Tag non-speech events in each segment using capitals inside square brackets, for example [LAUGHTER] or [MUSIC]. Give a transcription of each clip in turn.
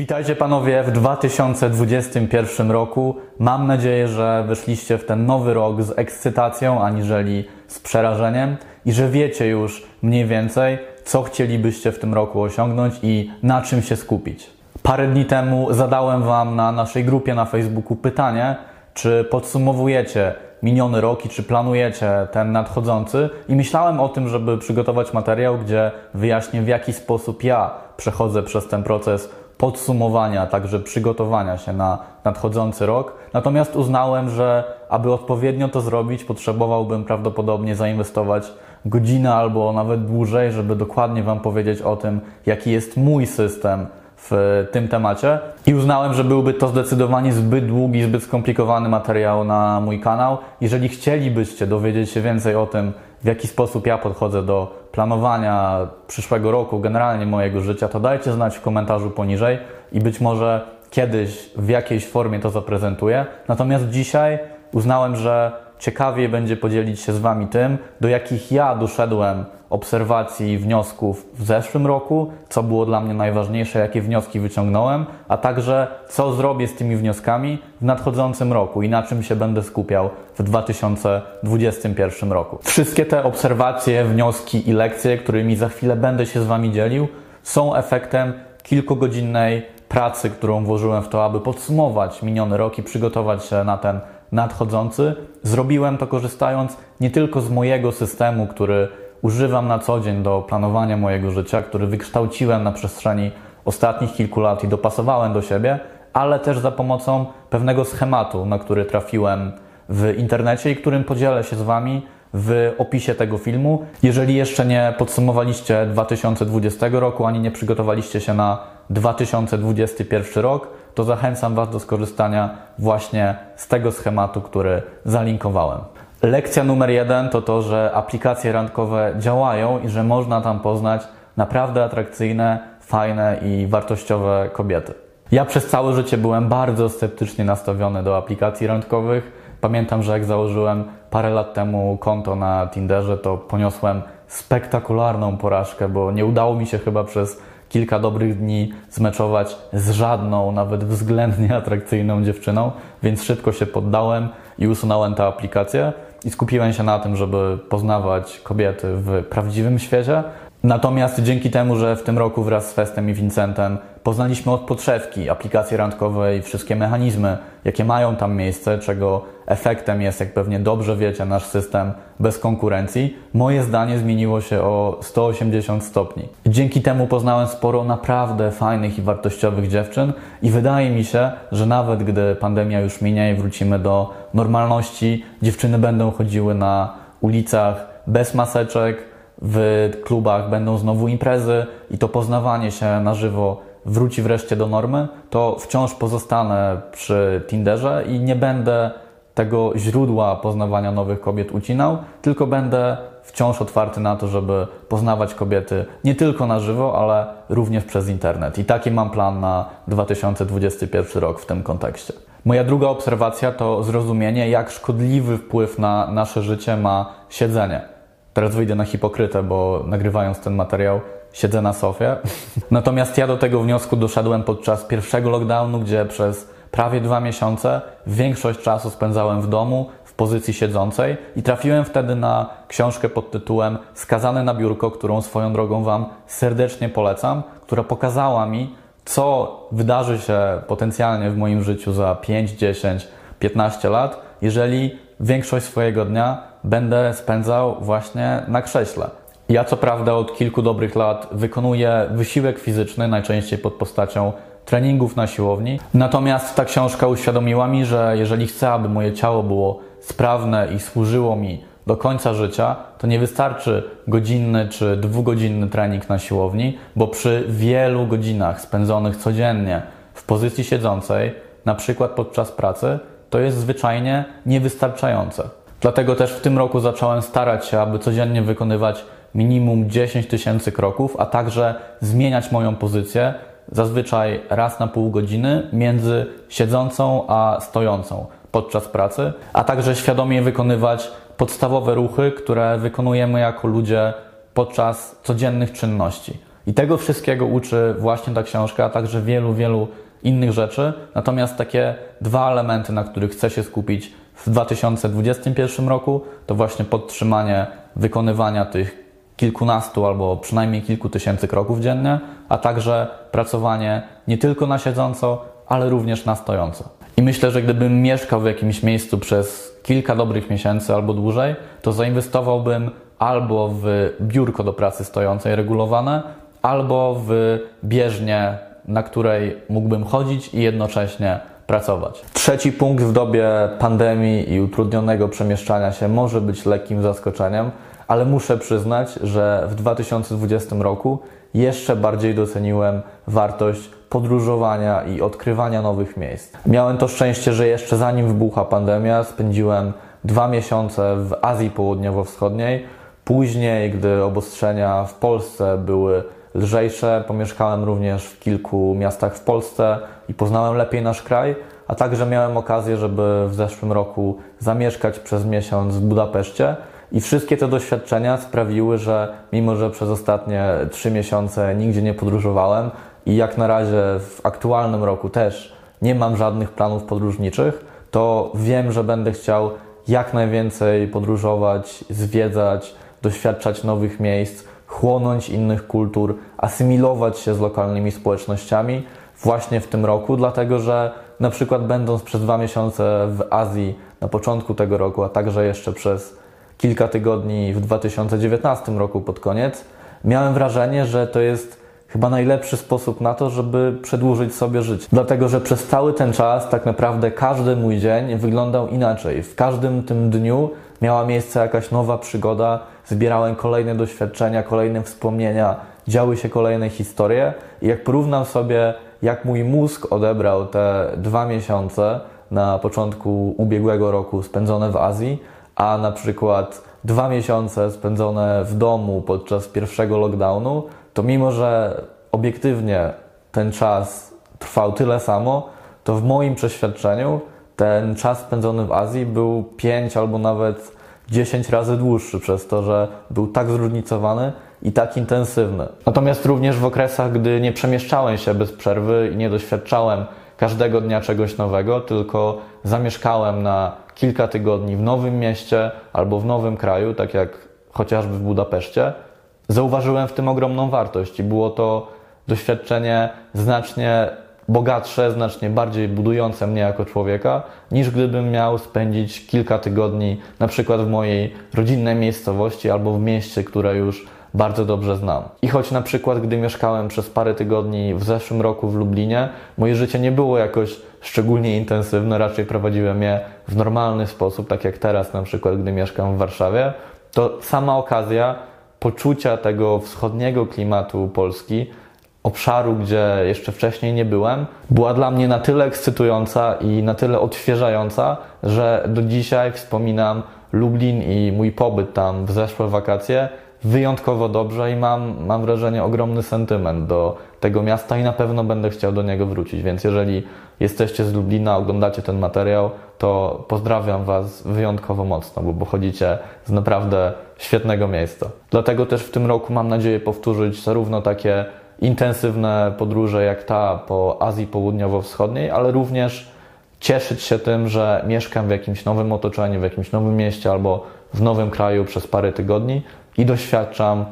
Witajcie panowie w 2021 roku. Mam nadzieję, że wyszliście w ten nowy rok z ekscytacją aniżeli z przerażeniem i że wiecie już mniej więcej, co chcielibyście w tym roku osiągnąć i na czym się skupić. Parę dni temu zadałem Wam na naszej grupie na Facebooku pytanie, czy podsumowujecie miniony rok i czy planujecie ten nadchodzący i myślałem o tym, żeby przygotować materiał, gdzie wyjaśnię w jaki sposób ja przechodzę przez ten proces podsumowania, także przygotowania się na nadchodzący rok. Natomiast uznałem, że aby odpowiednio to zrobić, potrzebowałbym prawdopodobnie zainwestować godzinę albo nawet dłużej, żeby dokładnie Wam powiedzieć o tym, jaki jest mój system w tym temacie i uznałem, że byłby to zdecydowanie zbyt długi, zbyt skomplikowany materiał na mój kanał. Jeżeli chcielibyście dowiedzieć się więcej o tym, w jaki sposób ja podchodzę do planowania przyszłego roku, generalnie mojego życia, to dajcie znać w komentarzu poniżej i być może kiedyś w jakiejś formie to zaprezentuję. Natomiast dzisiaj uznałem, że ciekawiej będzie podzielić się z Wami tym, do jakich ja doszedłem obserwacji i wniosków w zeszłym roku, co było dla mnie najważniejsze, jakie wnioski wyciągnąłem, a także co zrobię z tymi wnioskami w nadchodzącym roku i na czym się będę skupiał w 2021 roku. Wszystkie te obserwacje, wnioski i lekcje, którymi za chwilę będę się z Wami dzielił, są efektem kilkugodzinnej pracy, którą włożyłem w to, aby podsumować miniony rok i przygotować się na ten nadchodzący. Zrobiłem to korzystając nie tylko z mojego systemu, który używam na co dzień do planowania mojego życia, który wykształciłem na przestrzeni ostatnich kilku lat i dopasowałem do siebie, ale też za pomocą pewnego schematu, na który trafiłem w internecie i którym podzielę się z Wami w opisie tego filmu. Jeżeli jeszcze nie podsumowaliście 2020 roku, ani nie przygotowaliście się na 2021 rok, to zachęcam Was do skorzystania właśnie z tego schematu, który zalinkowałem. Lekcja numer jeden to to, że aplikacje randkowe działają i że można tam poznać naprawdę atrakcyjne, fajne i wartościowe kobiety. Ja przez całe życie byłem bardzo sceptycznie nastawiony do aplikacji randkowych. Pamiętam, że jak założyłem parę lat temu konto na Tinderze, to poniosłem spektakularną porażkę, bo nie udało mi się chyba przez kilka dobrych dni zmeczować z żadną, nawet względnie [LAUGHS] atrakcyjną dziewczyną, więc szybko się poddałem i usunąłem tę aplikację i skupiłem się na tym, żeby poznawać kobiety w prawdziwym świecie. Natomiast dzięki temu, że w tym roku wraz z Festem i Vincentem poznaliśmy od podszewki aplikacje randkowe i wszystkie mechanizmy, jakie mają tam miejsce, czego efektem jest, jak pewnie dobrze wiecie, nasz system bez konkurencji, moje zdanie zmieniło się o 180 stopni. Dzięki temu poznałem sporo naprawdę fajnych i wartościowych dziewczyn i wydaje mi się, że nawet gdy pandemia już minie i wrócimy do normalności, dziewczyny będą chodziły na ulicach bez maseczek, w klubach będą znowu imprezy i to poznawanie się na żywo wróci wreszcie do normy, to wciąż pozostanę przy Tinderze i nie będę tego źródła poznawania nowych kobiet ucinał, tylko będę wciąż otwarty na to, żeby poznawać kobiety nie tylko na żywo, ale również przez internet. I taki mam plan na 2021 rok w tym kontekście. Moja druga obserwacja to zrozumienie, jak szkodliwy wpływ na nasze życie ma siedzenie. Teraz wyjdę na hipokrytę, bo nagrywając ten materiał siedzę na sofie. [LAUGHS] Natomiast ja do tego wniosku doszedłem podczas pierwszego lockdownu, gdzie przez prawie dwa miesiące większość czasu spędzałem w domu w pozycji siedzącej i trafiłem wtedy na książkę pod tytułem Skazany na biurko, którą swoją drogą Wam serdecznie polecam, która pokazała mi, co wydarzy się potencjalnie w moim życiu za 5, 10, 15 lat, jeżeli większość swojego dnia będę spędzał właśnie na krześle. Ja co prawda od kilku dobrych lat wykonuję wysiłek fizyczny, najczęściej pod postacią treningów na siłowni. Natomiast ta książka uświadomiła mi, że jeżeli chcę, aby moje ciało było sprawne i służyło mi do końca życia, to nie wystarczy godzinny czy dwugodzinny trening na siłowni, bo przy wielu godzinach spędzonych codziennie w pozycji siedzącej, na przykład podczas pracy, to jest zwyczajnie niewystarczające. Dlatego też w tym roku zacząłem starać się, aby codziennie wykonywać minimum 10 tysięcy kroków, a także zmieniać moją pozycję zazwyczaj raz na pół godziny między siedzącą a stojącą podczas pracy, a także świadomie wykonywać podstawowe ruchy, które wykonujemy jako ludzie podczas codziennych czynności. I tego wszystkiego uczy właśnie ta książka, a także wielu, wielu innych rzeczy. Natomiast takie dwa elementy, na których chcę się skupić w 2021 roku, to właśnie podtrzymanie wykonywania tych kilkunastu albo przynajmniej kilku tysięcy kroków dziennie, a także pracowanie nie tylko na siedząco, ale również na stojąco. I myślę, że gdybym mieszkał w jakimś miejscu przez kilka dobrych miesięcy albo dłużej, to zainwestowałbym albo w biurko do pracy stojącej regulowane, albo w bieżnię, na której mógłbym chodzić i jednocześnie pracować. Trzeci punkt w dobie pandemii i utrudnionego przemieszczania się może być lekkim zaskoczeniem, ale muszę przyznać, że w 2020 roku jeszcze bardziej doceniłem wartość podróżowania i odkrywania nowych miejsc. Miałem to szczęście, że jeszcze zanim wybuchła pandemia, spędziłem dwa miesiące w Azji Południowo-Wschodniej. Później, gdy obostrzenia w Polsce były lżejsze, pomieszkałem również w kilku miastach w Polsce i poznałem lepiej nasz kraj, a także miałem okazję, żeby w zeszłym roku zamieszkać przez miesiąc w Budapeszcie. I wszystkie te doświadczenia sprawiły, że mimo, że przez ostatnie trzy miesiące nigdzie nie podróżowałem i jak na razie w aktualnym roku też nie mam żadnych planów podróżniczych, to wiem, że będę chciał jak najwięcej podróżować, zwiedzać, doświadczać nowych miejsc, chłonąć innych kultur, asymilować się z lokalnymi społecznościami właśnie w tym roku, dlatego że na przykład będąc przez dwa miesiące w Azji na początku tego roku, a także jeszcze przez kilka tygodni w 2019 roku pod koniec, miałem wrażenie, że to jest chyba najlepszy sposób na to, żeby przedłużyć sobie życie. Dlatego, że przez cały ten czas tak naprawdę każdy mój dzień wyglądał inaczej. W każdym tym dniu miała miejsce jakaś nowa przygoda, zbierałem kolejne doświadczenia, kolejne wspomnienia, działy się kolejne historie i jak porównam sobie, jak mój mózg odebrał te dwa miesiące na początku ubiegłego roku spędzone w Azji, a na przykład dwa miesiące spędzone w domu podczas pierwszego lockdownu, to mimo, że obiektywnie ten czas trwał tyle samo, to w moim przeświadczeniu ten czas spędzony w Azji był 5 albo nawet 10 razy dłuższy, przez to, że był tak zróżnicowany i tak intensywny. Natomiast również w okresach, gdy nie przemieszczałem się bez przerwy i nie doświadczałem każdego dnia czegoś nowego, tylko zamieszkałem na kilka tygodni w nowym mieście albo w nowym kraju, tak jak chociażby w Budapeszcie, zauważyłem w tym ogromną wartość i było to doświadczenie znacznie bogatsze, znacznie bardziej budujące mnie jako człowieka, niż gdybym miał spędzić kilka tygodni na przykład w mojej rodzinnej miejscowości albo w mieście, które już bardzo dobrze znam. I choć na przykład, gdy mieszkałem przez parę tygodni w zeszłym roku w Lublinie, moje życie nie było jakoś szczególnie intensywne, raczej prowadziłem je w normalny sposób, tak jak teraz na przykład, gdy mieszkam w Warszawie, to sama okazja poczucia tego wschodniego klimatu Polski, obszaru, gdzie jeszcze wcześniej nie byłem, była dla mnie na tyle ekscytująca i na tyle odświeżająca, że do dzisiaj wspominam Lublin i mój pobyt tam w zeszłe wakacje wyjątkowo dobrze i mam, mam wrażenie ogromny sentyment do tego miasta i na pewno będę chciał do niego wrócić. Więc jeżeli jesteście z Lublina, oglądacie ten materiał, to pozdrawiam Was wyjątkowo mocno, bo pochodzicie z naprawdę świetnego miejsca. Dlatego też w tym roku mam nadzieję powtórzyć zarówno takie intensywne podróże jak ta po Azji Południowo-Wschodniej, ale również cieszyć się tym, że mieszkam w jakimś nowym otoczeniu, w jakimś nowym mieście albo w nowym kraju przez parę tygodni i doświadczam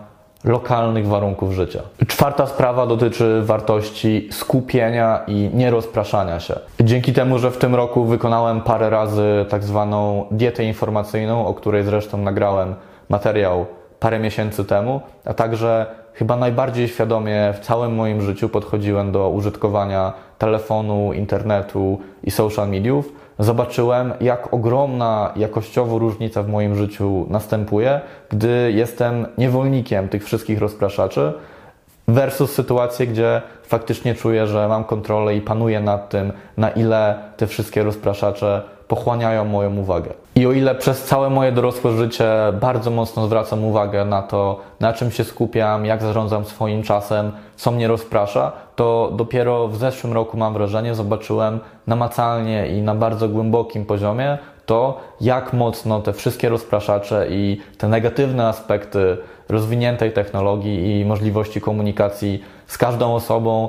lokalnych warunków życia. Czwarta sprawa dotyczy wartości skupienia i nierozpraszania się. Dzięki temu, że w tym roku wykonałem parę razy tak zwaną dietę informacyjną, o której zresztą nagrałem materiał parę miesięcy temu, a także chyba najbardziej świadomie w całym moim życiu podchodziłem do użytkowania telefonu, internetu i social mediów, zobaczyłem, jak ogromna jakościowo różnica w moim życiu następuje, gdy jestem niewolnikiem tych wszystkich rozpraszaczy, versus sytuacje, gdzie faktycznie czuję, że mam kontrolę i panuję nad tym, na ile te wszystkie rozpraszacze pochłaniają moją uwagę. I o ile przez całe moje dorosłe życie bardzo mocno zwracam uwagę na to, na czym się skupiam, jak zarządzam swoim czasem, co mnie rozprasza, to dopiero w zeszłym roku mam wrażenie, zobaczyłem namacalnie i na bardzo głębokim poziomie to, jak mocno te wszystkie rozpraszacze i te negatywne aspekty rozwiniętej technologii i możliwości komunikacji z każdą osobą,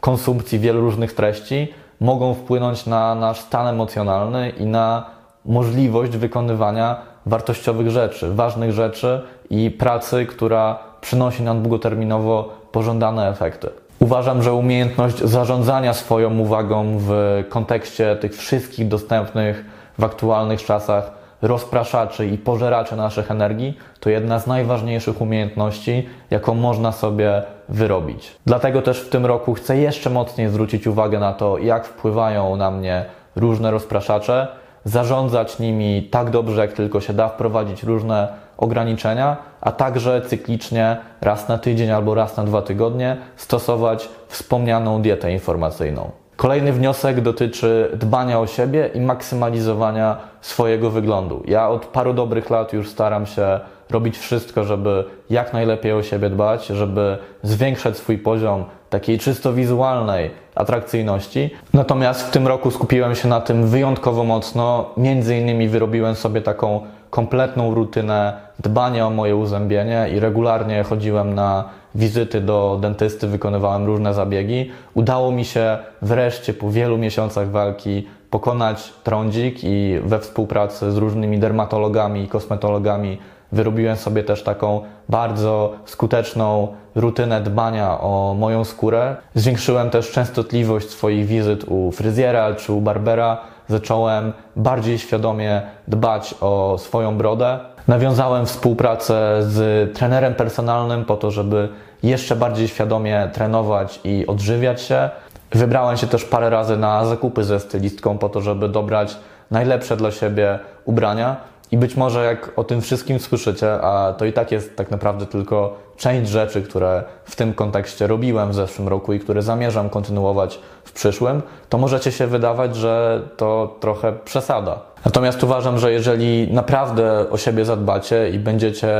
konsumpcji wielu różnych treści mogą wpłynąć na nasz stan emocjonalny i na możliwość wykonywania wartościowych rzeczy, ważnych rzeczy i pracy, która przynosi nam długoterminowo pożądane efekty. Uważam, że umiejętność zarządzania swoją uwagą w kontekście tych wszystkich dostępnych w aktualnych czasach rozpraszaczy i pożeraczy naszych energii to jedna z najważniejszych umiejętności, jaką można sobie wyrobić. Dlatego też w tym roku chcę jeszcze mocniej zwrócić uwagę na to, jak wpływają na mnie różne rozpraszacze, zarządzać nimi tak dobrze, jak tylko się da, wprowadzić różne ograniczenia, a także cyklicznie raz na tydzień albo raz na dwa tygodnie stosować wspomnianą dietę informacyjną. Kolejny wniosek dotyczy dbania o siebie i maksymalizowania swojego wyglądu. Ja od paru dobrych lat już staram się robić wszystko, żeby jak najlepiej o siebie dbać, żeby zwiększać swój poziom takiej czysto wizualnej atrakcyjności. Natomiast w tym roku skupiłem się na tym wyjątkowo mocno. Między innymi wyrobiłem sobie taką kompletną rutynę dbania o moje uzębienie i regularnie chodziłem na wizyty do dentysty, wykonywałem różne zabiegi. Udało mi się wreszcie po wielu miesiącach walki pokonać trądzik i we współpracy z różnymi dermatologami i kosmetologami wyrobiłem sobie też taką bardzo skuteczną rutynę dbania o moją skórę. Zwiększyłem też częstotliwość swoich wizyt u fryzjera czy u barbera. Zacząłem bardziej świadomie dbać o swoją brodę. Nawiązałem współpracę z trenerem personalnym po to, żeby jeszcze bardziej świadomie trenować i odżywiać się. Wybrałem się też parę razy na zakupy ze stylistką po to, żeby dobrać najlepsze dla siebie ubrania. I być może jak o tym wszystkim słyszycie, a to i tak jest tak naprawdę tylko część rzeczy, które w tym kontekście robiłem w zeszłym roku i które zamierzam kontynuować w przyszłym, to możecie się wydawać, że to trochę przesada. Natomiast uważam, że jeżeli naprawdę o siebie zadbacie i będziecie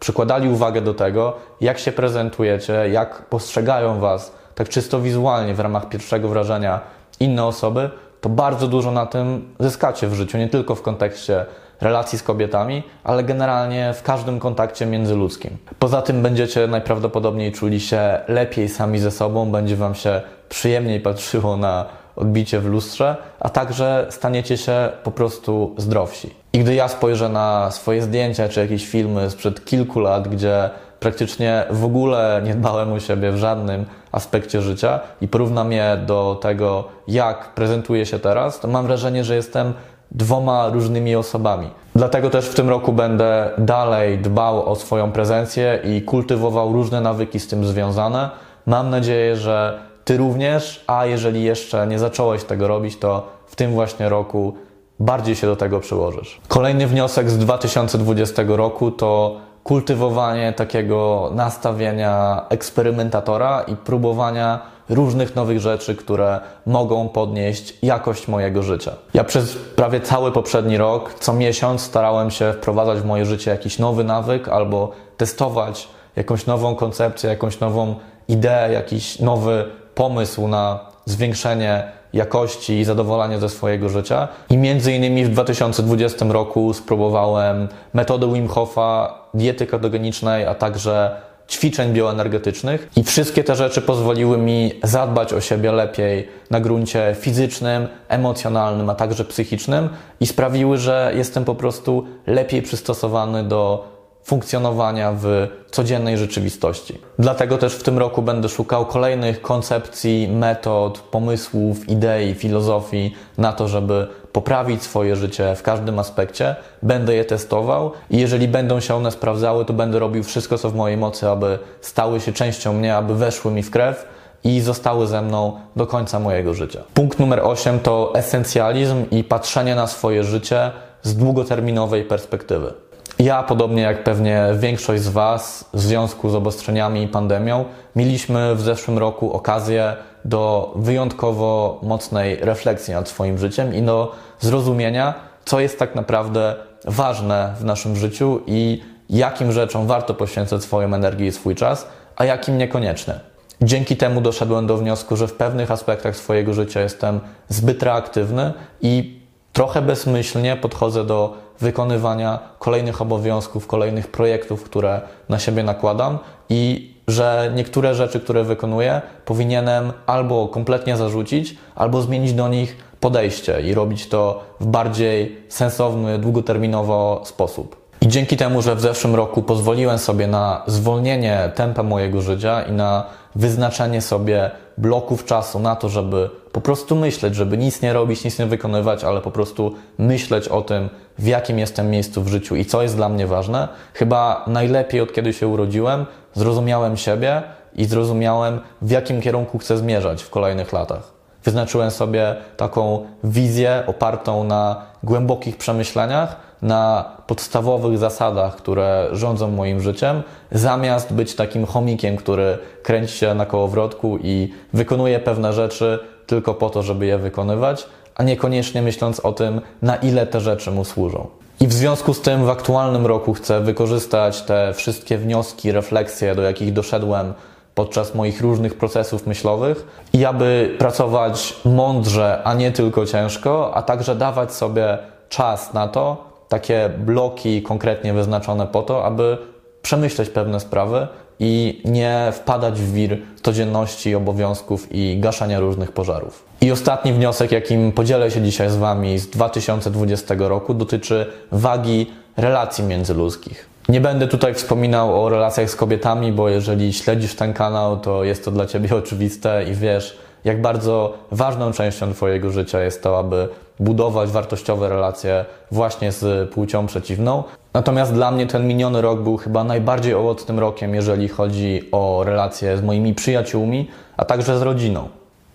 przykładali uwagę do tego, jak się prezentujecie, jak postrzegają Was tak czysto wizualnie w ramach pierwszego wrażenia inne osoby, to bardzo dużo na tym zyskacie w życiu, nie tylko w kontekście relacji z kobietami, ale generalnie w każdym kontakcie międzyludzkim. Poza tym będziecie najprawdopodobniej czuli się lepiej sami ze sobą, będzie Wam się przyjemniej patrzyło na odbicie w lustrze, a także staniecie się po prostu zdrowsi. I gdy ja spojrzę na swoje zdjęcia czy jakieś filmy sprzed kilku lat, gdzie praktycznie w ogóle nie dbałem o siebie w żadnym aspekcie życia i porównam je do tego, jak prezentuję się teraz, to mam wrażenie, że jestem dwoma różnymi osobami. Dlatego też w tym roku będę dalej dbał o swoją prezencję i kultywował różne nawyki z tym związane. Mam nadzieję, że Ty również, a jeżeli jeszcze nie zacząłeś tego robić, to w tym właśnie roku bardziej się do tego przyłożysz. Kolejny wniosek z 2020 roku to kultywowanie takiego nastawienia eksperymentatora i próbowania różnych nowych rzeczy, które mogą podnieść jakość mojego życia. Ja przez prawie cały poprzedni rok, co miesiąc starałem się wprowadzać w moje życie jakiś nowy nawyk albo testować jakąś nową koncepcję, jakąś nową ideę, jakiś nowy pomysł na zwiększenie jakości i zadowolenia ze swojego życia. I między innymi w 2020 roku spróbowałem metodę Wim Hofa, diety ketogenicznej, a także ćwiczeń bioenergetycznych i wszystkie te rzeczy pozwoliły mi zadbać o siebie lepiej na gruncie fizycznym, emocjonalnym, a także psychicznym i sprawiły, że jestem po prostu lepiej przystosowany do funkcjonowania w codziennej rzeczywistości. Dlatego też w tym roku będę szukał kolejnych koncepcji, metod, pomysłów, idei, filozofii na to, żeby poprawić swoje życie w każdym aspekcie. Będę je testował i jeżeli będą się one sprawdzały, to będę robił wszystko, co w mojej mocy, aby stały się częścią mnie, aby weszły mi w krew i zostały ze mną do końca mojego życia. Punkt numer 8 to esencjalizm i patrzenie na swoje życie z długoterminowej perspektywy. Ja, podobnie jak pewnie większość z Was, w związku z obostrzeniami i pandemią, mieliśmy w zeszłym roku okazję do wyjątkowo mocnej refleksji nad swoim życiem i do zrozumienia, co jest tak naprawdę ważne w naszym życiu i jakim rzeczom warto poświęcać swoją energię i swój czas, a jakim niekoniecznie. Dzięki temu doszedłem do wniosku, że w pewnych aspektach swojego życia jestem zbyt reaktywny i trochę bezmyślnie podchodzę do wykonywania kolejnych obowiązków, kolejnych projektów, które na siebie nakładam i że niektóre rzeczy, które wykonuję, powinienem albo kompletnie zarzucić, albo zmienić do nich podejście i robić to w bardziej sensowny, długoterminowo sposób. I dzięki temu, że w zeszłym roku pozwoliłem sobie na zwolnienie tempa mojego życia i na wyznaczenie sobie bloków czasu na to, żeby po prostu myśleć, żeby nic nie robić, nic nie wykonywać, ale po prostu myśleć o tym, w jakim jestem miejscu w życiu i co jest dla mnie ważne, chyba najlepiej od kiedy się urodziłem, zrozumiałem siebie i zrozumiałem, w jakim kierunku chcę zmierzać w kolejnych latach. Wyznaczyłem sobie taką wizję opartą na głębokich przemyśleniach, na podstawowych zasadach, które rządzą moim życiem, zamiast być takim chomikiem, który kręci się na kołowrotku i wykonuje pewne rzeczy tylko po to, żeby je wykonywać, a niekoniecznie myśląc o tym, na ile te rzeczy mu służą. I w związku z tym w aktualnym roku chcę wykorzystać te wszystkie wnioski, refleksje, do jakich doszedłem podczas moich różnych procesów myślowych i aby pracować mądrze, a nie tylko ciężko, a także dawać sobie czas na to, takie bloki konkretnie wyznaczone po to, aby przemyśleć pewne sprawy i nie wpadać w wir codzienności, obowiązków i gaszenia różnych pożarów. I ostatni wniosek, jakim podzielę się dzisiaj z Wami z 2020 roku, dotyczy wagi relacji międzyludzkich. Nie będę tutaj wspominał o relacjach z kobietami, bo jeżeli śledzisz ten kanał, to jest to dla Ciebie [LAUGHS] oczywiste i wiesz, jak bardzo ważną częścią Twojego życia jest to, aby budować wartościowe relacje właśnie z płcią przeciwną. Natomiast dla mnie ten miniony rok był chyba najbardziej owocnym rokiem, jeżeli chodzi o relacje z moimi przyjaciółmi, a także z rodziną.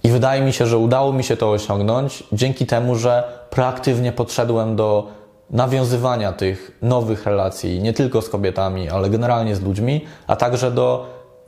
I wydaje mi się, że udało mi się to osiągnąć dzięki temu, że proaktywnie podszedłem do nawiązywania tych nowych relacji, nie tylko z kobietami, ale generalnie z ludźmi, a także do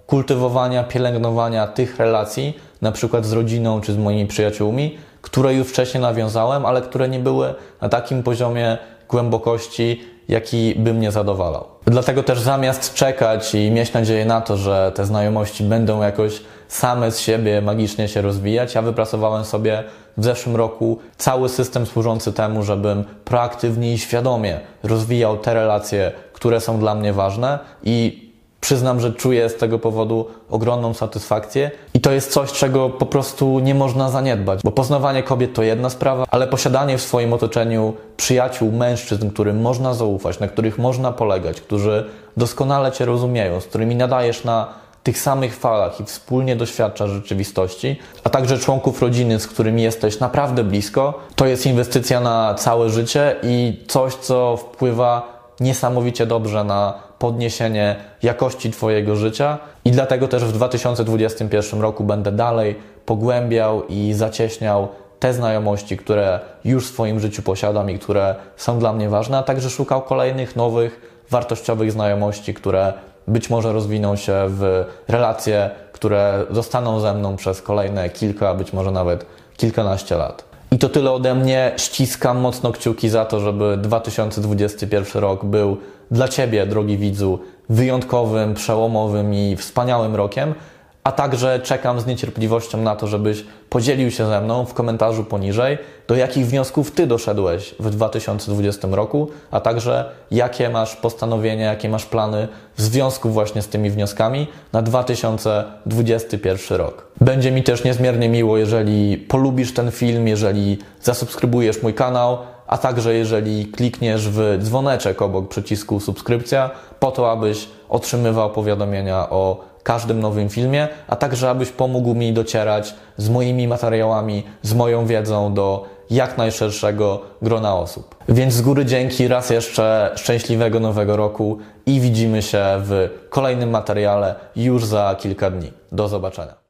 kultywowania, pielęgnowania tych relacji, na przykład z rodziną czy z moimi przyjaciółmi, które już wcześniej nawiązałem, ale które nie były na takim poziomie głębokości, jaki by mnie zadowalał. Dlatego też zamiast czekać i mieć nadzieję na to, że te znajomości będą jakoś same z siebie magicznie się rozwijać, ja wypracowałem sobie w zeszłym roku cały system służący temu, żebym proaktywnie i świadomie rozwijał te relacje, które są dla mnie ważne i Przyznam, że czuję z tego powodu ogromną satysfakcję i to jest coś, czego po prostu nie można zaniedbać, bo poznawanie kobiet to jedna sprawa, ale posiadanie w swoim otoczeniu przyjaciół, mężczyzn, którym można zaufać, na których można polegać, którzy doskonale Cię rozumieją, z którymi nadajesz na tych samych falach i wspólnie doświadczasz rzeczywistości, a także członków rodziny, z którymi jesteś naprawdę blisko, to jest inwestycja na całe życie i coś, co wpływa niesamowicie dobrze na podniesienie jakości Twojego życia i dlatego też w 2021 roku będę dalej pogłębiał i zacieśniał te znajomości, które już w swoim życiu posiadam i które są dla mnie ważne, a także szukał kolejnych nowych, wartościowych znajomości, które być może rozwiną się w relacje, które zostaną ze mną przez kolejne kilka, być może nawet kilkanaście lat. I to tyle ode mnie. Ściskam mocno kciuki za to, żeby 2021 rok był dla Ciebie, drogi widzu, wyjątkowym, przełomowym i wspaniałym rokiem, a także czekam z niecierpliwością na to, żebyś podzielił się ze mną w komentarzu poniżej, do jakich wniosków Ty doszedłeś w 2020 roku, a także jakie masz postanowienia, jakie masz plany w związku właśnie z tymi wnioskami na 2021 rok. Będzie mi też niezmiernie miło, jeżeli polubisz ten film, jeżeli zasubskrybujesz mój kanał, a także jeżeli klikniesz w dzwoneczek obok przycisku subskrypcja, po to, abyś otrzymywał powiadomienia o każdym nowym filmie, a także abyś pomógł mi docierać z moimi materiałami, z moją wiedzą do jak najszerszego grona osób. Więc z góry dzięki raz jeszcze szczęśliwego nowego roku i widzimy się w kolejnym materiale już za kilka dni. Do zobaczenia.